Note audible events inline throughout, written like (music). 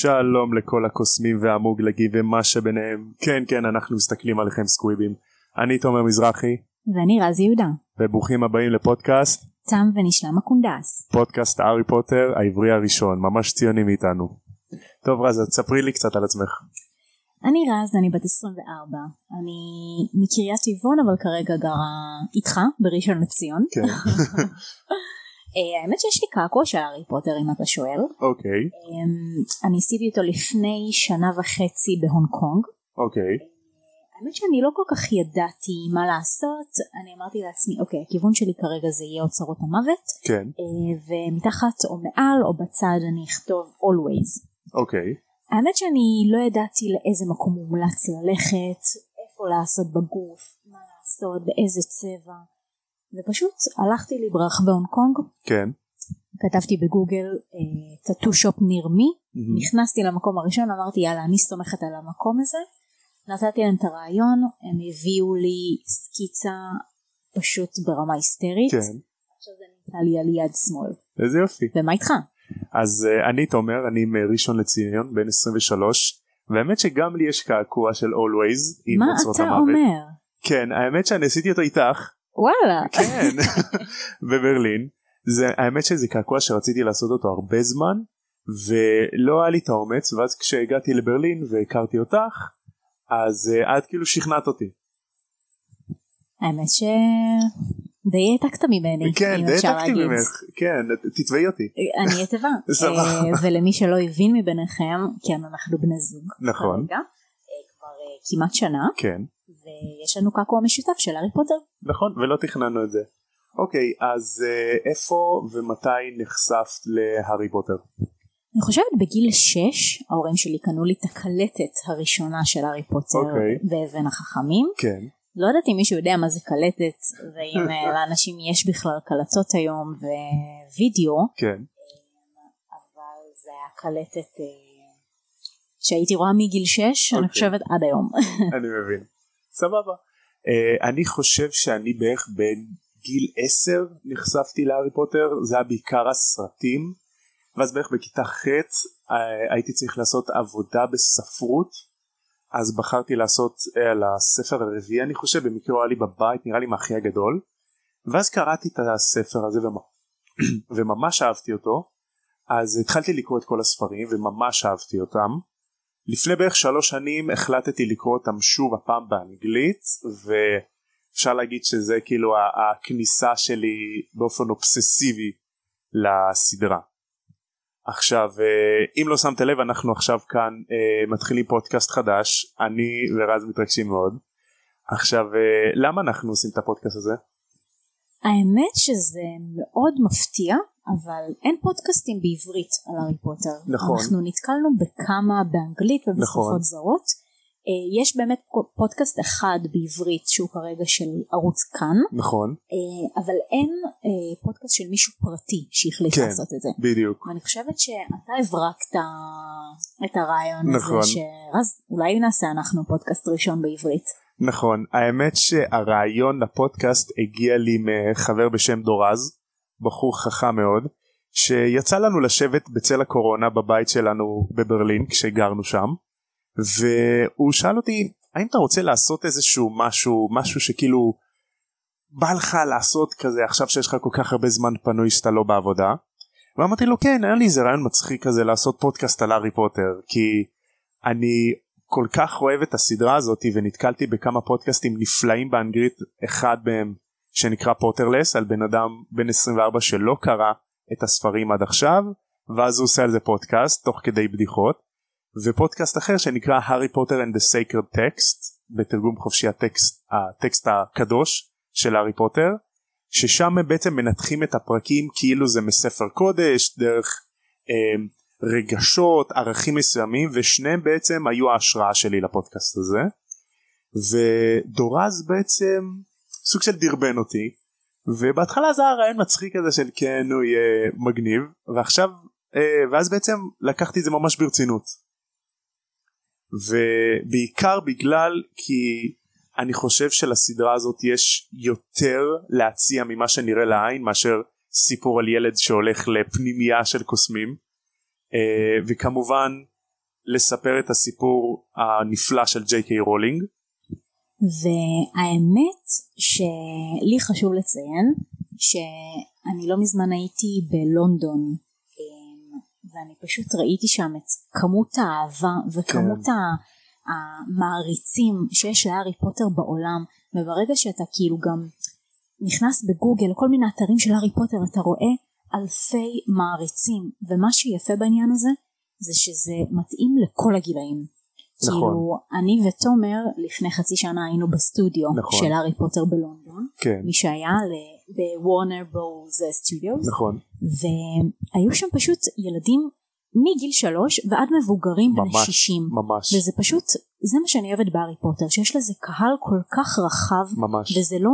שלום לכל הקוסמים והמוגלגים ומה שביניהם כן כן אנחנו מסתכלים עליכם סקוויבים אני תומר מזרחי ואני רז יהודה. וברוכים הבאים לפודקאסט תם ונשלם הקונדס. פודקאסט הארי פוטר העברי הראשון ממש ציונים מאיתנו. טוב רז תספרי לי קצת על עצמך. אני רז אני בת 24 אני מקריית טבעון אבל כרגע גרה איתך בראשון לציון. כן. (laughs) אה, האמת שיש לי קעקוע של הארי פוטר אם אתה שואל. אוקיי. אמ, אני עשיתי אותו לפני שנה וחצי בהונג קונג. אוקיי. האמת שאני לא כל כך ידעתי מה לעשות אני אמרתי לעצמי אוקיי הכיוון שלי כרגע זה יהיה אוצרות המוות. כן. אה, ומתחת או מעל או בצד אני אכתוב always. אוקיי. האמת שאני לא ידעתי לאיזה מקום מומלץ ללכת, איפה לעשות בגוף, מה לעשות, באיזה צבע. ופשוט הלכתי לי ברחבי הונג קונג, כן. כתבתי בגוגל טאטו שופ ניר מי. נכנסתי למקום הראשון, אמרתי יאללה אני סומכת על המקום הזה, נתתי להם את הרעיון, הם הביאו לי סקיצה פשוט ברמה היסטרית, כן. עכשיו זה נמצא לי על יד שמאל, איזה יופי. ומה איתך? אז uh, אני תומר אני מראשון לציון בן 23 והאמת שגם לי יש קעקוע של always עם מה אוצרות אתה המוות. אומר? כן האמת שאני עשיתי אותו איתך וואלה, כן בברלין זה האמת שזה קעקוע שרציתי לעשות אותו הרבה זמן ולא היה לי את האומץ ואז כשהגעתי לברלין והכרתי אותך אז uh, את כאילו שכנעת אותי האמת שדי העתקת ממני, כן די העתקתי. ממך כן תתבעי אותי אני אתבה. (laughs) סבבה. אה, ולמי שלא הבין מביניכם, כן אנחנו בני זוג. נכון. כרגע, אה, כבר כמעט שנה, כן ויש לנו קעקוע משותף של הארי פוטר. נכון ולא תכננו את זה. אוקיי אז uh, איפה ומתי נחשפת להארי פוטר? אני חושבת בגיל 6 ההורים שלי קנו לי את הקלטת הראשונה של הארי פוטר אוקיי. באבן החכמים. כן לא יודעת אם מישהו יודע מה זה קלטת ואם אה, (laughs) לאנשים יש בכלל קלטות היום ווידאו כן אבל זה היה קלטת אה, שהייתי רואה מגיל 6 אני אוקיי. חושבת עד היום. אני מבין. סבבה. Uh, אני חושב שאני בערך בין גיל 10 נחשפתי להארי פוטר זה היה בעיקר הסרטים ואז בערך בכיתה ח' uh, הייתי צריך לעשות עבודה בספרות אז בחרתי לעשות uh, על הספר הרביעי אני חושב במקרה הוא היה לי בבית נראה לי מאחי הגדול ואז קראתי את הספר הזה ומ... (clears throat) וממש אהבתי אותו אז התחלתי לקרוא את כל הספרים וממש אהבתי אותם לפני בערך שלוש שנים החלטתי לקרוא אותם שוב הפעם באנגלית ואפשר להגיד שזה כאילו הכניסה שלי באופן אובססיבי לסדרה. עכשיו אה, אם לא שמת לב אנחנו עכשיו כאן אה, מתחילים פודקאסט חדש אני ורז מתרגשים מאוד. עכשיו אה, למה אנחנו עושים את הפודקאסט הזה? האמת שזה מאוד מפתיע אבל אין פודקאסטים בעברית על הארי פוטר. נכון. אנחנו נתקלנו בכמה באנגלית ובשפות נכון. זרות. אה, יש באמת פודקאסט אחד בעברית שהוא כרגע של ערוץ כאן נכון אה, אבל אין אה, פודקאסט של מישהו פרטי שהחליט כן. לעשות את זה. בדיוק ואני חושבת שאתה הברקת את הרעיון נכון. הזה שרז אולי נעשה אנחנו פודקאסט ראשון בעברית. נכון האמת שהרעיון לפודקאסט הגיע לי מחבר בשם דורז בחור חכם מאוד שיצא לנו לשבת בצל הקורונה בבית שלנו בברלין כשגרנו שם והוא שאל אותי האם אתה רוצה לעשות איזשהו משהו משהו שכאילו בא לך לעשות כזה עכשיו שיש לך כל כך הרבה זמן פנוי שאתה לא בעבודה? ואמרתי לו כן היה לי איזה רעיון מצחיק כזה לעשות פודקאסט על הארי פוטר כי אני כל כך אוהב את הסדרה הזאת ונתקלתי בכמה פודקאסטים נפלאים באנגלית אחד מהם שנקרא Potterless על בן אדם בן 24 שלא קרא את הספרים עד עכשיו ואז הוא עושה על זה פודקאסט תוך כדי בדיחות. ופודקאסט אחר שנקרא הארי פוטר and the sacred text בתרגום חופשי הטקסט הטקסט הקדוש של הארי פוטר ששם בעצם מנתחים את הפרקים כאילו זה מספר קודש דרך אה, רגשות ערכים מסוימים ושניהם בעצם היו ההשראה שלי לפודקאסט הזה. ודורז בעצם סוג של דרבן אותי ובהתחלה זה היה רעיון מצחיק כזה של כן הוא יהיה מגניב ועכשיו אה, ואז בעצם לקחתי את זה ממש ברצינות ובעיקר בגלל כי אני חושב שלסדרה הזאת יש יותר להציע ממה שנראה לעין מאשר סיפור על ילד שהולך לפנימייה של קוסמים אה, וכמובן לספר את הסיפור הנפלא של ג'יי קיי רולינג. והאמת שלי חשוב לציין שאני לא מזמן הייתי בלונדון אמ, ואני פשוט ראיתי שם את כמות האהבה וכמות כן. המעריצים שיש להארי פוטר בעולם וברגע שאתה כאילו גם נכנס בגוגל כל מיני אתרים של הארי פוטר אתה רואה אלפי מעריצים ומה שיפה בעניין הזה זה שזה מתאים לכל הגילאים. נכון. כאילו אני ותומר לפני חצי שנה היינו בסטודיו נכון. של הארי פוטר בלונדון. כן. מי שהיה בוורנר ברוז סטודיוס. נכון. והיו שם פשוט ילדים מגיל שלוש ועד מבוגרים בני שישים. ממש. וזה פשוט, זה מה שאני אוהבת בהארי פוטר, שיש לזה קהל כל כך רחב. ממש. וזה לא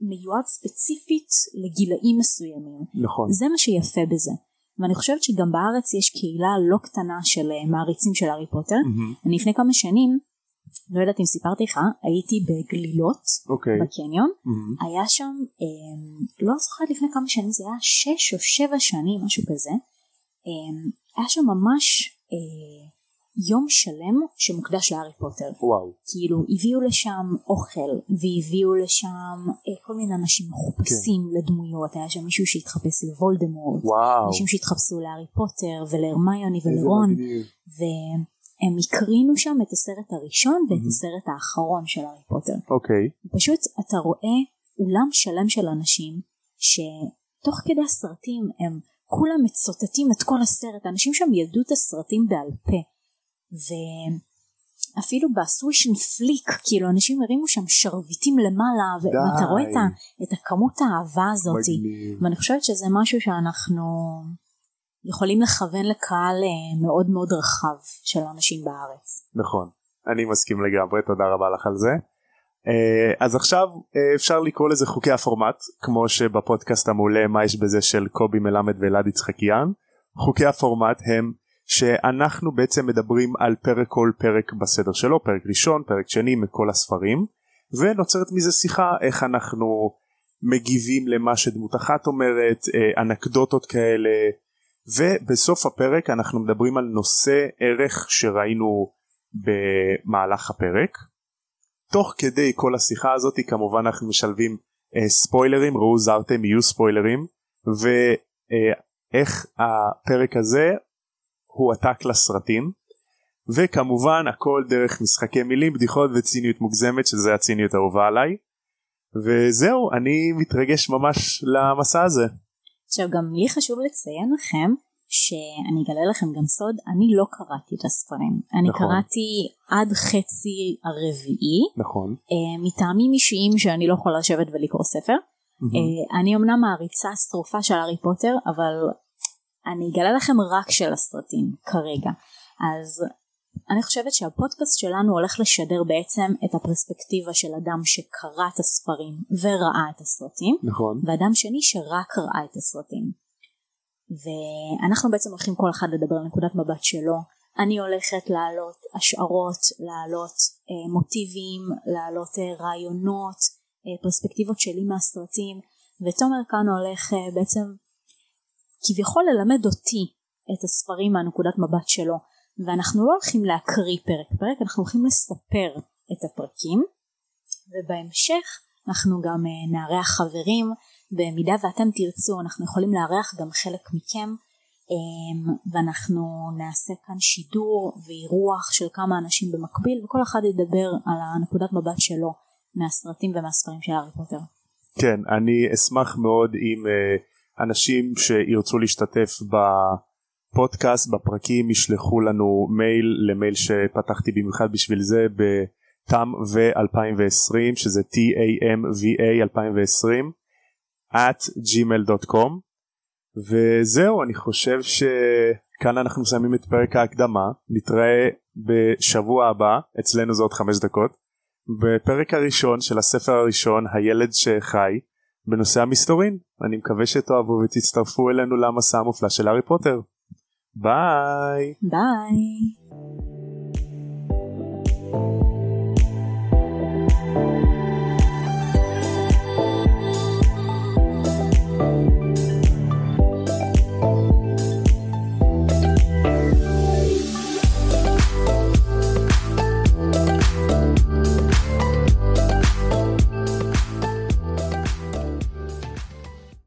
מיועד ספציפית לגילאים מסוימים. נכון. זה מה שיפה בזה. ואני חושבת שגם בארץ יש קהילה לא קטנה של אה, מעריצים של הארי פוטר. Mm-hmm. אני לפני כמה שנים, לא יודעת אם סיפרתי לך, הייתי בגלילות, okay. אוקיי. בקניון, mm-hmm. היה שם, אה, לא זוכרת לפני כמה שנים, זה היה שש או שבע שנים, משהו כזה, אה, היה שם ממש אה, יום שלם שמוקדש להארי פוטר. וואו. כאילו הביאו לשם אוכל והביאו לשם אה, כל מיני אנשים מחופשים כן. לדמויות היה שם מישהו שהתחפש לוולדמורט. וואו. אנשים שהתחפשו להארי פוטר ולהרמיוני ולרון. והם הקרינו שם את הסרט הראשון ואת mm-hmm. הסרט האחרון של הארי פוטר. אוקיי. פשוט אתה רואה אולם שלם של אנשים שתוך כדי הסרטים הם כולם מצוטטים את כל הסרט אנשים שם ידעו את הסרטים בעל פה. ואפילו בסווישן פליק כאילו אנשים הרימו שם שרביטים למעלה ואתה רואה את, ה, את הכמות האהבה הזאת. ואני חושבת שזה משהו שאנחנו יכולים לכוון לקהל אה, מאוד מאוד רחב של אנשים בארץ. נכון. אני מסכים לגמרי תודה רבה לך על זה. אה, אז עכשיו אה, אפשר לקרוא לזה חוקי הפורמט כמו שבפודקאסט המעולה מה יש בזה של קובי מלמד ואלעד יצחקיאן. חוקי הפורמט הם שאנחנו בעצם מדברים על פרק כל פרק בסדר שלו פרק ראשון פרק שני מכל הספרים ונוצרת מזה שיחה איך אנחנו מגיבים למה שדמות אחת אומרת אה, אנקדוטות כאלה ובסוף הפרק אנחנו מדברים על נושא ערך שראינו במהלך הפרק. תוך כדי כל השיחה הזאת כמובן אנחנו משלבים אה, ספוילרים ראו זרתם יהיו ספוילרים ואיך אה, הפרק הזה הועתק לסרטים וכמובן הכל דרך משחקי מילים בדיחות וציניות מוגזמת שזה הציניות האהובה עליי וזהו אני מתרגש ממש למסע הזה. עכשיו גם לי חשוב לציין לכם שאני אגלה לכם גם סוד אני לא קראתי את הספרים אני נכון. קראתי עד חצי הרביעי נכון uh, מטעמים אישיים שאני לא יכולה לשבת ולקרוא ספר mm-hmm. uh, אני אמנם מעריצה שרופה של הארי פוטר אבל אני אגלה לכם רק של הסרטים כרגע. אז אני חושבת שהפודקאסט שלנו הולך לשדר בעצם את הפרספקטיבה של אדם שקרא את הספרים וראה את הסרטים נכון. ואדם שני שרק ראה את הסרטים. ואנחנו בעצם הולכים כל אחד לדבר על נקודת מבט שלו. אני הולכת להעלות השערות להעלות אה, מוטיבים להעלות אה, רעיונות אה, פרספקטיבות שלי מהסרטים ותומר כאן הולך אה, בעצם כביכול ללמד אותי את הספרים מהנקודת מבט שלו ואנחנו לא הולכים להקריא פרק פרק אנחנו הולכים לספר את הפרקים ובהמשך אנחנו גם אה, נארח חברים במידה ואתם תרצו אנחנו יכולים לארח גם חלק מכם אמ, ואנחנו נעשה כאן שידור ואירוח של כמה אנשים במקביל וכל אחד ידבר על הנקודת מבט שלו מהסרטים ומהספרים של הארי פוטר. כן אני אשמח מאוד אם uh, אנשים שירצו להשתתף בפודקאסט בפרקים ישלחו לנו מייל למייל שפתחתי במיוחד בשביל זה בתם ו2020 שזה tamva 2020 at gmail.com וזהו אני חושב שכאן אנחנו מסיימים את פרק ההקדמה. נתראה בשבוע הבא אצלנו זה עוד חמש דקות. בפרק הראשון של הספר הראשון הילד שחי בנושא המסתורין. אני מקווה שתאהבו ותצטרפו אלינו למסע המופלא של הארי פוטר ביי! ביי